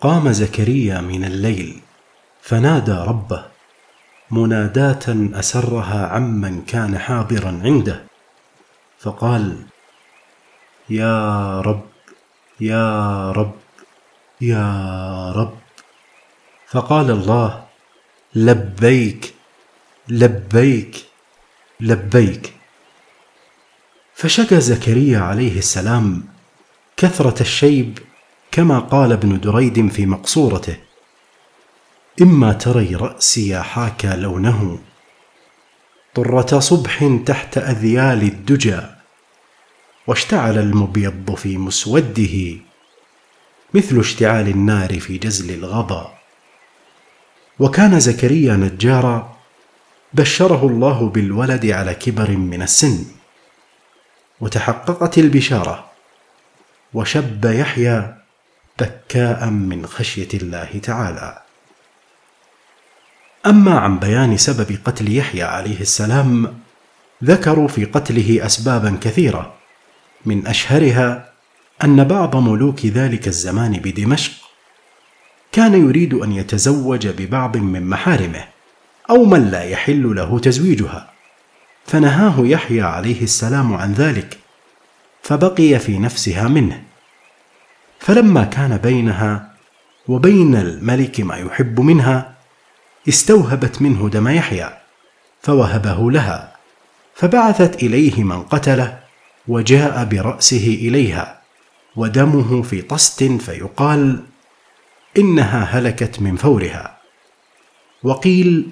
قام زكريا من الليل فنادى ربه مناداة أسرها عمن كان حاضرا عنده فقال يا رب يا رب يا رب. فقال الله لبيك لبيك لبيك. فشكى زكريا عليه السلام كثرة الشيب كما قال ابن دريد في مقصورته إما تري رأسي حاكى لونه طرة صبح تحت أذيال الدجى واشتعل المبيض في مسوده مثل اشتعال النار في جزل الغضا. وكان زكريا نجارا بشره الله بالولد على كبر من السن وتحققت البشارة وشب يحيى بكاء من خشية الله تعالى. أما عن بيان سبب قتل يحيى عليه السلام ذكروا في قتله اسبابا كثيرة من أشهرها أن بعض ملوك ذلك الزمان بدمشق كان يريد أن يتزوج ببعض من محارمه أو من لا يحل له تزويجها. فنهاه يحيى عليه السلام عن ذلك فبقي في نفسها منه. فلما كان بينها وبين الملك ما يحب منها استوهبت منه دم يحيى فوهبه لها فبعثت إليه من قتله وجاء برأسه إليها ودمه في طست فيقال إنها هلكت من فورها. وقيل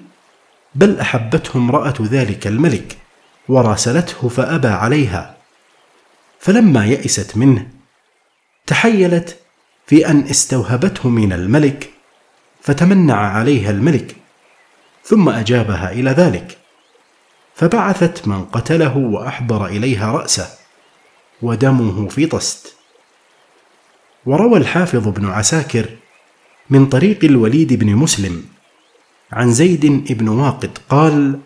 بل احبته امراه ذلك الملك وراسلته فأبى عليها. فلما يئست منه تحيلت في أن استوهبته من الملك فتمنع عليها الملك ثم أجابها إلى ذلك فبعثت من قتله وأحضر إليها رأسه ودمه في طست. وروى الحافظ بن عساكر من طريق الوليد بن مسلم عن زيد بن واقد قال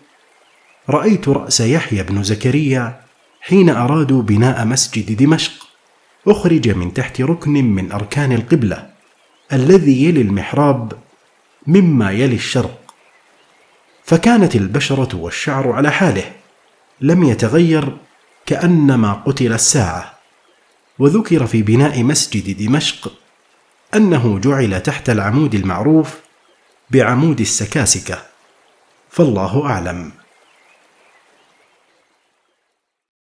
رأيت رأس يحيى بن زكريا حين أرادوا بناء مسجد دمشق أخرج من تحت ركن من أركان القبلة الذي يلي المحراب مما يلي الشرق. فكانت البشرة والشعر على حاله لم يتغير كأنما قتل الساعة. وذكر في بناء مسجد دمشق أنه جعل تحت العمود المعروف بعمود السكاسكة. فالله أعلم.